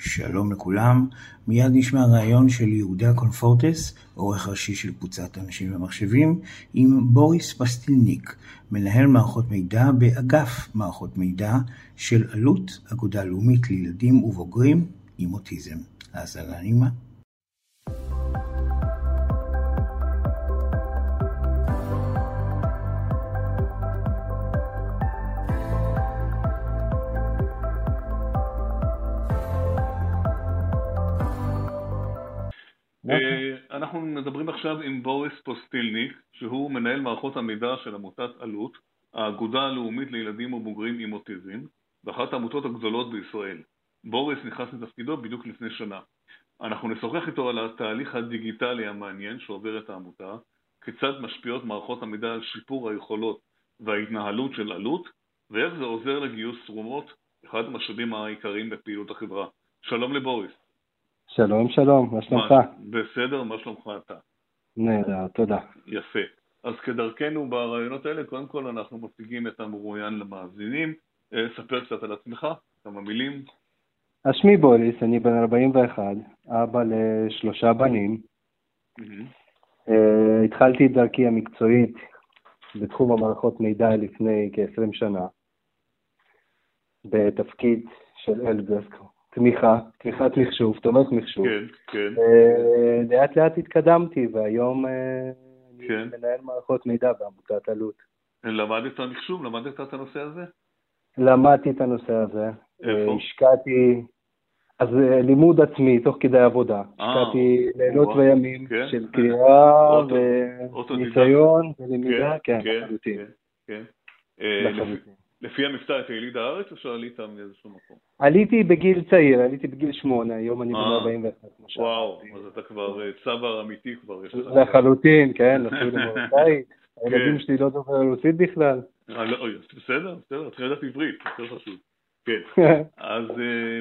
שלום לכולם, מיד נשמע ראיון של יהודה קונפורטס, עורך ראשי של קבוצת אנשים ומחשבים, עם בוריס פסטילניק, מנהל מערכות מידע באגף מערכות מידע של עלות אגודה לאומית לילדים ובוגרים עם אוטיזם. האזנה נעימה. אנחנו מדברים עכשיו עם בוריס פוסטילניק, שהוא מנהל מערכות המידע של עמותת עלות, האגודה הלאומית לילדים ובוגרים עם אוטיזם, ואחת העמותות הגדולות בישראל. בוריס נכנס לתפקידו בדיוק לפני שנה. אנחנו נשוחח איתו על התהליך הדיגיטלי המעניין שעוברת העמותה, כיצד משפיעות מערכות המידע על שיפור היכולות וההתנהלות של עלות, ואיך זה עוזר לגיוס תרומות, אחד המשאבים העיקריים בפעילות החברה. שלום לבוריס. שלום, שלום, מה שלומך? בסדר, מה שלומך אתה? נהדר, תודה. יפה. אז כדרכנו ברעיונות האלה, קודם כל אנחנו מציגים את המרואיין למאזינים. אה, ספר קצת על עצמך, כמה מילים. אז שמי בוליס, אני בן 41, אבא לשלושה בנים. Mm-hmm. התחלתי את דרכי המקצועית בתחום המערכות מידע לפני כ-20 שנה, בתפקיד של אלדסק, תמיכה, תמיכת מחשוב, תומך מחשוב. כן, כן. לאט לאט התקדמתי, והיום אה, כן. אני מנהל מערכות מידע בעמותת עלות. למדת מחשוב? למדת את הנושא הזה? למדתי את הנושא הזה. איפה? השקעתי, אז אה, לימוד עצמי, תוך כדי עבודה. השקעתי לילות וימים כן. של קריאה וניסיון ולמידה, כן, כן, לחלוטין. כן. לפי המבטא, אתה יליד הארץ או שעלית מאיזשהו מקום? עליתי בגיל צעיר, עליתי בגיל שמונה, היום אני בן 41, כמו וואו, אז אתה כבר צבר אמיתי כבר. לחלוטין, כן, אפילו מרוקאית. הילדים שלי לא דובר רוסית בכלל. בסדר, בסדר, צריך לדעת עברית, יותר חשוב. כן. אז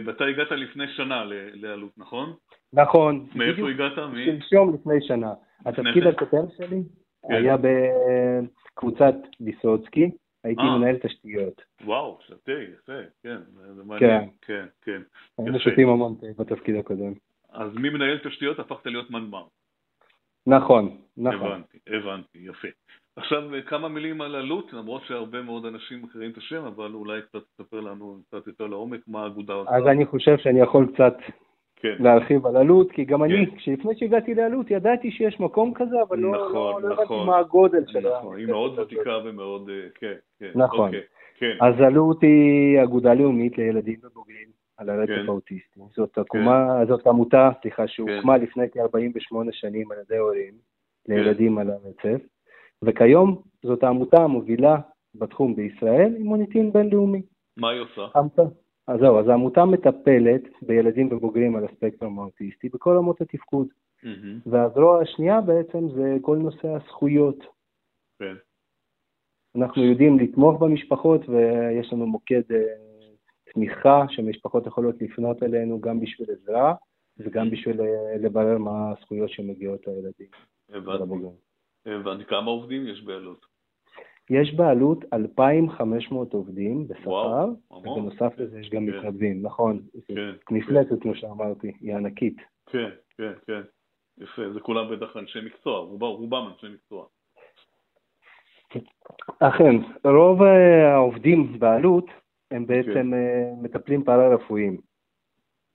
אתה הגעת לפני שנה לעלות, נכון? נכון. מאיפה הגעת? שלשום לפני שנה. התפקיד הקודם שלי היה בקבוצת ויסוצקי. הייתי מנהל תשתיות. וואו, שתה, יפה, כן, זה מעניין. כן, כן. היינו שותים המון בתפקיד הקודם. אז ממנהל תשתיות הפכת להיות מנמ"ר. נכון, נכון. הבנתי, הבנתי, יפה. עכשיו כמה מילים על עלות, למרות שהרבה מאוד אנשים מכירים את השם, אבל אולי קצת תספר לנו קצת יותר לעומק מה האגודה עושה. אז אני חושב שאני יכול קצת כן. להרחיב על עלות, כי גם כן. אני, כשלפני שהגעתי לעלות, ידעתי שיש מקום כזה, אבל לא, נכון, לא, לא נכון. הבנתי מה הגודל שלה. נכון, היא מאוד ותיקה ומאוד, כן, כן. נכון. אוקיי, כן. אז עלות היא אגודה לאומית לילדים ובוגרים על הרצף כן. האוטיסטי. זאת עקומה, זאת עמותה, סליחה, שהוקמה כן. לפני כ-48 שנים על ידי הורים לילדים על הרצף, וכיום זאת העמותה המובילה בתחום בישראל עם מוניטין בינלאומי. מה היא עושה? אז זהו, אז העמותה מטפלת בילדים ובוגרים על הספקטרום האוטיסטי בכל רמות התפקוד. מהמם, והזרוע השנייה בעצם זה כל נושא הזכויות. כן. אנחנו יודעים לתמוך במשפחות ויש לנו מוקד אה, תמיכה שמשפחות יכולות לפנות אלינו גם בשביל עזרה וגם בשביל אה, לברר מה הזכויות שמגיעות לילדים הבנתי. הבנתי. כמה עובדים יש בעלות? יש בעלות 2,500 עובדים בשכר. ובנוסף לזה יש גם כן. מתנדבים, נכון, כן, מפלצת כמו שאמרתי, היא ענקית. כן, כן, כן. יפה, זה כולם בטח אנשי מקצוע, רובם, רובם אנשי מקצוע. אכן, רוב אה, העובדים בעלות הם בעצם אה, מטפלים פארה-רפואיים.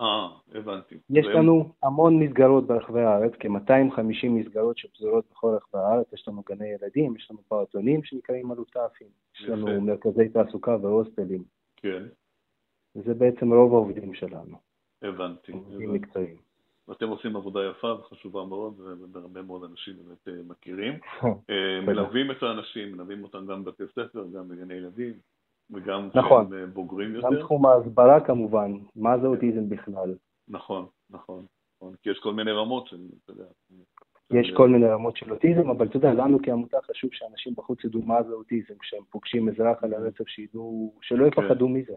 אה, הבנתי. יש והם- לנו המון מסגרות ברחבי הארץ, כ-250 מסגרות שפזורות בכל רחבי הארץ, יש לנו גני ילדים, יש לנו פעוטונים שנקראים אלוטפים, יש לנו יפה. מרכזי תעסוקה והוסטלים, כן, וזה בעצם רוב העובדים שלנו, הבנתי. עובדים. מקצועיים. ואתם עושים עבודה יפה וחשובה מאוד, והרבה מאוד אנשים באמת אה, מכירים. אה. מלווים את האנשים, מלווים אותם גם בבתי ספר, גם בגני ילדים, וגם נכון. כשהם אה, בוגרים גם יותר. תחום ההסברה כמובן, מה זה אוטיזם בכלל. נכון, נכון, נכון. כי יש כל מיני רמות של, אתה יודע. יש כל מיני רמות של אוטיזם, אבל אתה יודע, לנו כעמותה חשוב שאנשים בחוץ ידעו מה זה אוטיזם, כשהם פוגשים אזרח על הרצף, שידעו, שלא יפחדו מזה.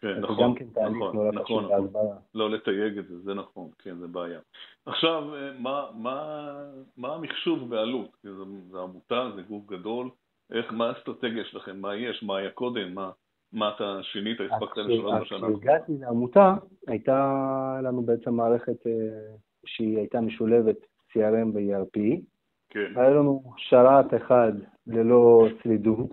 כן, זה נכון, גם כן תהליך נכון, נורא נכון, חשוב נכון. להסברה. לא לתייג את זה, זה נכון, כן, זה בעיה. עכשיו, אה, מה, מה, מה המחשוב בעלות? זו, זו עמותה, זה גוף גדול, איך, מה האסטרטגיה שלכם? מה יש? מה היה קודם? מה, מה אתה שינית, הספקת לשנות בשנה? כשהגעתי לעמותה, הייתה לנו בעצם מערכת אה, שהיא הייתה משולבת CRM ו-ERP. כן. היה לנו שרת אחד ללא שרידות,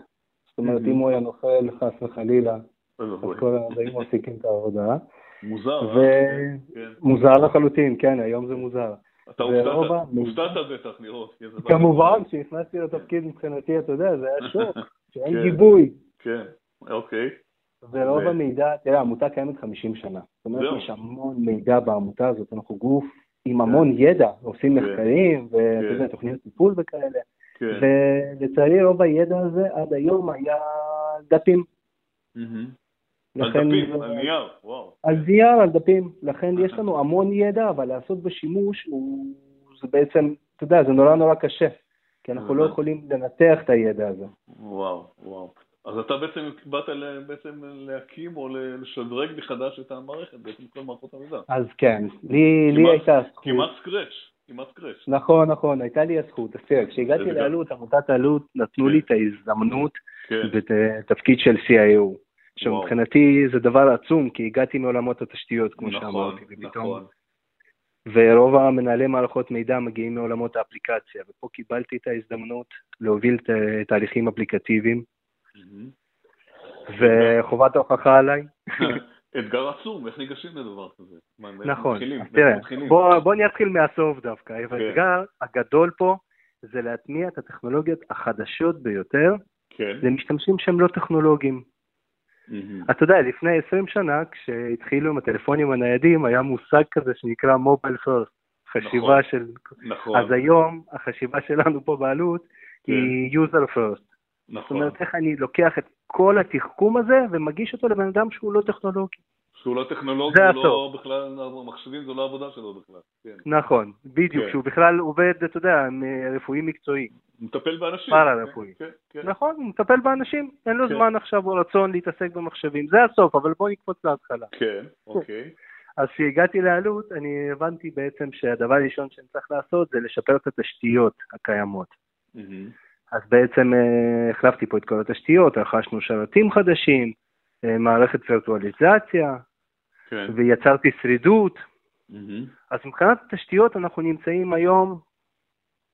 זאת אומרת. אם הוא היה נופל חס וחלילה, אז. כל היו מפסיקים את העבודה. מוזר, אה? כן. מוזר לחלוטין, כן, היום זה מוזר. אתה ורוב הופתעת בטח לראות. כמובן, כשנכנסתי לתפקיד מבחינתי, אתה יודע, זה היה שוק, שאין כן. גיבוי. כן, אוקיי. ורוב ו- המידע, תראה, העמותה קיימת 50 שנה. זאת אומרת. יש המון מידע בעמותה הזאת, אנחנו גוף עם המון ידע, עושים כן. מחקרים, ואתה כן. יודע, תוכניות טיפול וכאלה. כן. ולצערי רוב הידע הזה עד היום היה דפים. מהמם. על לכן, דפים, על נייר, וואו. על נייר, על דפים. לכן יש לנו המון ידע, אבל לעשות בשימוש הוא, זה בעצם, אתה יודע, זה נורא נורא קשה. כי אנחנו לא. יכולים לנתח את הידע הזה. וואו, וואו. אז אתה בעצם באת ל- בעצם להקים או לשדרג מחדש את המערכת, בעצם כל מערכות המידע. אז כן, לי, לי כמעט- הייתה הזכות. כמעט סקרץ', כמעט סקרץ'. נכון, נכון, הייתה לי הזכות. אז תראה, כשהגעתי לאלו"ט, עמותת אלו"ט נתנו לי את ההזדמנות כן, בתפקיד של CIO. עכשיו. מבחינתי זה דבר עצום, כי הגעתי מעולמות התשתיות, כמו נכון, שאמרתי, ופתאום, נכון. ורוב המנהלי מערכות מידע מגיעים מעולמות האפליקציה, ופה קיבלתי את ההזדמנות להוביל ת- תהליכים אפליקטיביים. וחובת ההוכחה עליי. אתגר עצום, איך ניגשים לדבר כזה? נכון, תראה? בוא, בוא נתחיל מהסוף דווקא. כן. האתגר הגדול פה זה להטמיע את הטכנולוגיות החדשות ביותר כן. למשתמשים שהם לא טכנולוגיים. מהמם. אתה יודע, לפני 20 שנה, כשהתחילו עם הטלפונים הניידים, היה מושג כזה שנקרא מובייל פרסט, חשיבה נכון. של... נכון, אז היום, החשיבה שלנו פה בעלות היא user first. זאת נכון. אומרת, איך אני לוקח את כל התחכום הזה ומגיש אותו לבן אדם שהוא לא טכנולוגי. שהוא לא טכנולוג, זה הוא לא. בכלל, מחשבים זו לא העבודה שלו בכלל. כן. נכון, בדיוק, כן. שהוא בכלל עובד, אתה יודע, מ- רפואי מקצועי. מטפל באנשים. פארה-רפואי. כן, כן. נכון, הוא מטפל באנשים, אין לו כן. זמן עכשיו או רצון להתעסק במחשבים. זה הסוף, אבל בוא נקפוץ להתחלה. כן, אוקיי. אז כשהגעתי לעלות, אני הבנתי בעצם שהדבר הראשון שאני צריך לעשות זה לשפר את התשתיות הקיימות. מהמם. אז בעצם אה, החלפתי פה את כל התשתיות, רכשנו שרתים חדשים, אה, מערכת וירטואליזציה, כן. ויצרתי שרידות. מהמם. אז מבחינת התשתיות אנחנו נמצאים היום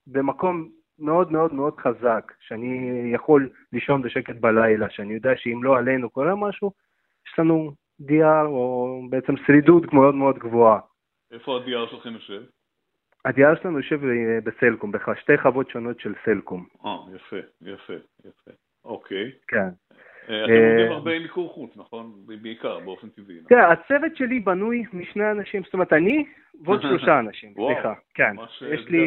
במקום מאוד מאוד מאוד חזק, שאני יכול לישון בשקט בלילה, שאני יודע שאם לא עלינו קורה משהו, יש לנו DR או בעצם שרידות מאוד מאוד גבוהה. איפה ה-DR שלכם יושב? ה-DR שלנו יושב אה, בסלקום, בשתי חוות שונות של סלקום. אה, יפה, יפה, יפה. אוקיי. כן. אה, אתם אה, עובדים הרבה עם מיקור חוץ, נכון? בעיקר, באופן טבעי. נכון? תראה, הצוות שלי בנוי משני אנשים, זאת אומרת, אני ועוד שלושה אנשים, סליחה. כן, יש לי...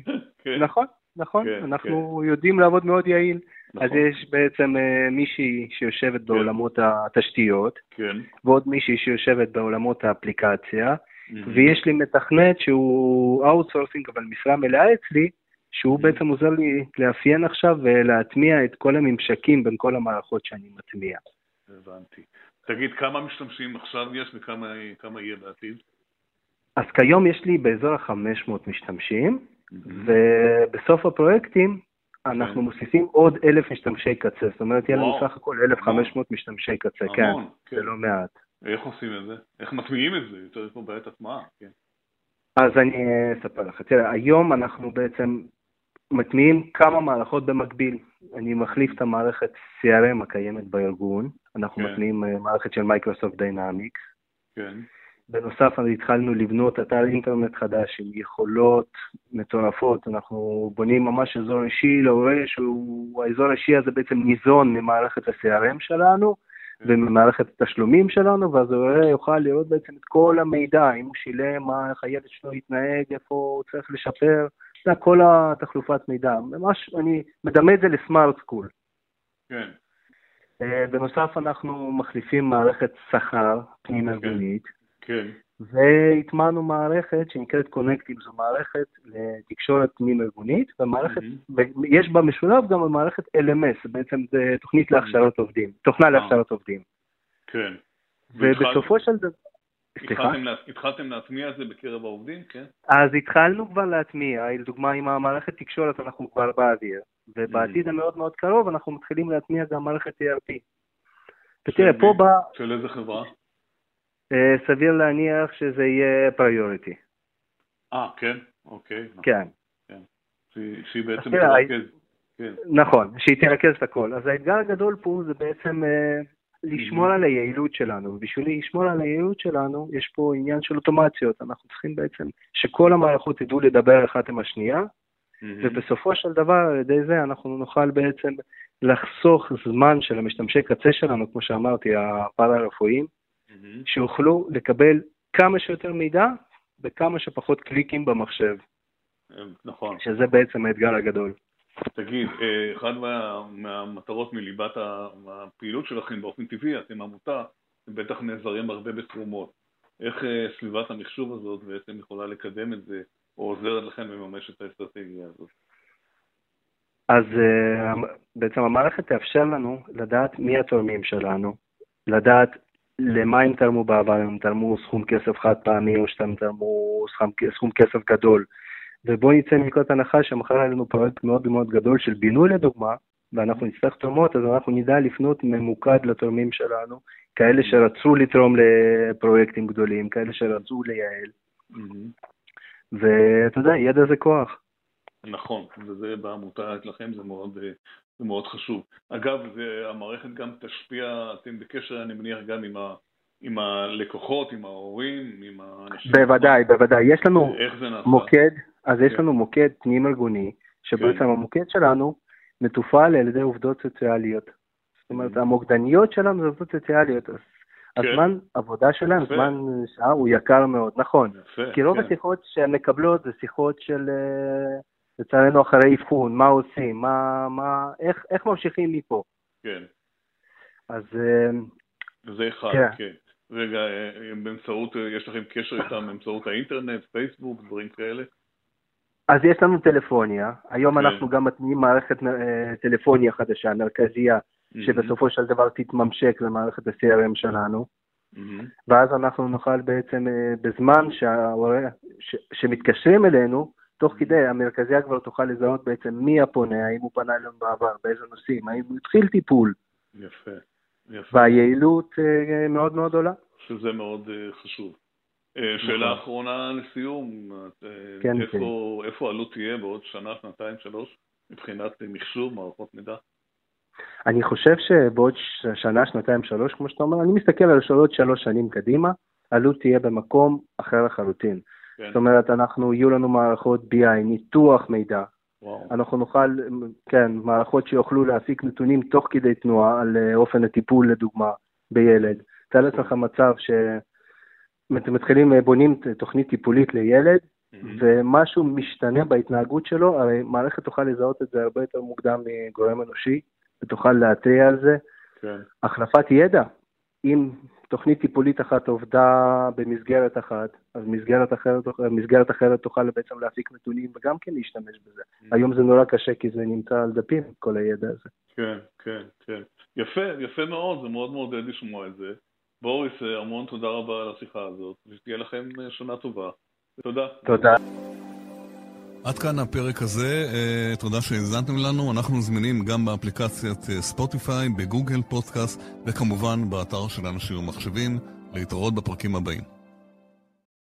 כן, נכון, נכון, כן, אנחנו יודעים לעבוד מאוד יעיל. אז נכון. יש בעצם אה, מישהי שיושבת בעולמות התשתיות, כן. ועוד מישהי שיושבת בעולמות האפליקציה, מהמם. ויש לי מתכנת שהוא outsourcing, אבל משרה מלאה אצלי, שהוא Mhm. בעצם עוזר לי לאפיין עכשיו ולהטמיע את כל הממשקים בין כל המערכות שאני מטמיע. הבנתי. תגיד, כמה משתמשים עכשיו יש וכמה כמה יהיה בעתיד? אז כיום יש לי באזור ה-500 משתמשים. ובסוף הפרויקטים אנחנו כן. מוסיפים עוד אלף משתמשי קצה, זאת אומרת, יהיה לנו. סך הכל 1,500 משתמשי קצה, כן, כן. זה לא מעט. איך עושים את זה? איך מטמיעים את זה? יותר יש פה בעיית הטמעה, כן. אז אני אספר לך. תראה, היום אנחנו בעצם מטמיעים כמה מערכות במקביל. אני מחליף את המערכת CRM הקיימת בארגון, אנחנו כן. מטמיעים אה, מערכת של Microsoft Dynamics. כן. בנוסף, התחלנו לבנות אתר אינטרנט חדש עם יכולות מטורפות. אנחנו בונים ממש אזור אישי להורה, שהוא, האזור האישי הזה בעצם ניזון ממערכת ה-CRM שלנו וממערכת התשלומים שלנו, ואז ההורה יוכל לראות בעצם את כל המידע, אם הוא שילם, מה, איך הילד שלו התנהג, איפה הוא צריך לשפר, זה כל התחלופת מידע. ממש, אני מדמה את זה לסמארט סקול. כן. אה, בנוסף, אנחנו מחליפים מערכת שכר פנים-ארגונית. כן. והטמענו מערכת שנקראת קונקטיב, זו מערכת לתקשורת פנים-ארגונית, ומערכת, מהמם. יש בה משולב גם מערכת LMS, בעצם זה תוכנית להכשרת עובדים, תוכנה. להכשרת עובדים. כן. ובסופו של דבר, סליחה? התחלתם לה- התחלתם להטמיע את זה בקרב העובדים, כן? אז התחלנו כבר להטמיע, לדוגמה עם המערכת תקשורת אנחנו כבר באוויר, ובעתיד המאוד מאוד קרוב אנחנו מתחילים להטמיע גם מערכת ERP. ותראה, פה בא... של איזה חברה? אה, סביר להניח שזה יהיה פריוריטי. אה, כן? אוקיי. נכון. כן. שהיא בעצם תרכז. כן. נכון, שהיא תרכז את הכל. אז האתגר הגדול פה זה בעצם אה, לשמור על היעילות שלנו. ובשביל לשמור על היעילות שלנו, יש פה עניין של אוטומציות. אנחנו צריכים בעצם שכל המערכות ידעו לדבר אחת עם השנייה, ובסופו של דבר, על ידי זה אנחנו נוכל בעצם לחסוך זמן של המשתמשי קצה שלנו, כמו שאמרתי, הפארה-רפואיים, שיוכלו לקבל כמה שיותר מידע בכמה שפחות קליקים במחשב. נכון. שזה בעצם האתגר הגדול. תגיד, אה, אחד מה, מהמטרות מליבת הפעילות שלכם באופן טבעי, אתם עמותה, אתם בטח נעזרים הרבה בתרומות. איך אה, סביבת המחשוב הזאת בעצם יכולה לקדם את זה, או עוזרת לכם לממש את האסטרטגיה הזאת? אז אה, בעצם המערכת תאפשר לנו לדעת מי התורמים שלנו, לדעת למה הם תרמו בעבר, הם תרמו סכום כסף חד פעמי או שאתם תרמו סכום, סכום כסף גדול. ובואו נצא מנקודת הנחה שמחר היה לנו פרויקט מאוד מאוד גדול של בינוי לדוגמה, ואנחנו נצטרך תרומות, אז אנחנו נדע לפנות ממוקד לתורמים שלנו, כאלה שרצו לתרום לפרויקטים גדולים, כאלה שרצו לייעל. ואתה יודע, ידע זה כוח. נכון, וזה בעמותה אצלכם זה מאוד, זה מאוד חשוב. אגב, זה, המערכת גם תשפיע, אתם בקשר, אני מניח, גם עם, ה, עם הלקוחות, עם ההורים, עם האנשים. בוודאי, בוודאי. יש לנו? מוקד, אז יש כן. לנו מוקד פנים-ארגוני, שבעצם כן. המוקד שלנו מתופעל על ידי עובדות סוציאליות. זאת אומרת, Mhm. המוקדניות שלנו זה עובדות סוציאליות. אז כן. הזמן עבודה שלהם, יפה. זמן שעה, הוא יקר מאוד, נכון. יפה, כי רוב כן. השיחות שהן מקבלות זה שיחות של, אה, לצערנו, אחרי אבחון, מה עושים, מה, מה, איך, איך ממשיכים מפה. כן, אז זה אחד, כן. כן. רגע, אה, באמצעות, אה, יש לכם קשר איתם באמצעות האינטרנט, פייסבוק, דברים כאלה? אז יש לנו טלפוניה, היום כן. אנחנו גם מטמיעים מערכת אה, טלפוניה חדשה, מרכזייה, שבסופו של דבר תתממשק למערכת ה-CRM שלנו, מהמם. ואז אנחנו נוכל בעצם בזמן שההורה, ש, שמתקשרים אלינו, תוך כדי המרכזייה כבר תוכל לזהות בעצם מי הפונה, האם הוא פנה אלינו בעבר, באיזה נושאים, האם הוא התחיל טיפול, יפה, יפה. והיעילות אה, מאוד מאוד עולה. שזה מאוד אה, חשוב. אה, שאלה אחרונה לסיום, את, אה, כן, איפה, איפה עלות תהיה בעוד שנה, שנתיים, שלוש, מבחינת מחשוב, מערכות מידע? אני חושב שבעוד שנה, שנתיים, שלוש, כמו שאתה אומר, אני מסתכל על עוד שלוש שנים קדימה, עלות תהיה במקום אחר לחלוטין. כן, זאת אומרת, אנחנו, יהיו לנו מערכות BI, ניתוח מידע, וואו, אנחנו נוכל, כן, מערכות שיוכלו להפיק נתונים תוך כדי תנועה על אה, אופן הטיפול, לדוגמה, בילד. תאר לעצמך מצב שאתם מתחילים, אה, בונים תוכנית טיפולית לילד. ומשהו משתנה בהתנהגות שלו, הרי מערכת תוכל לזהות את זה הרבה יותר מוקדם מגורם אנושי, ותוכל להתריע על זה. כן, החלפת ידע, אם תוכנית טיפולית אחת עובדה במסגרת אחת, אז מסגרת אחרת, מסגרת אחרת תוכל בעצם להפיק נתונים וגם כן להשתמש בזה. היום זה נורא קשה כי זה נמצא על דפים, כל הידע הזה. כן, כן, כן. יפה, יפה מאוד, זה מאוד מעודד לשמוע את זה. בוריס, אה, המון תודה רבה על השיחה הזאת, ושתהיה לכם אה, שנה טובה. תודה. תודה. עד כאן הפרק הזה, אה, תודה שהאזנתם לנו. אנחנו זמינים גם באפליקציית אה, ספוטיפיי, בגוגל פודקאסט, וכמובן באתר של אנשים ומחשבים. להתראות בפרקים הבאים.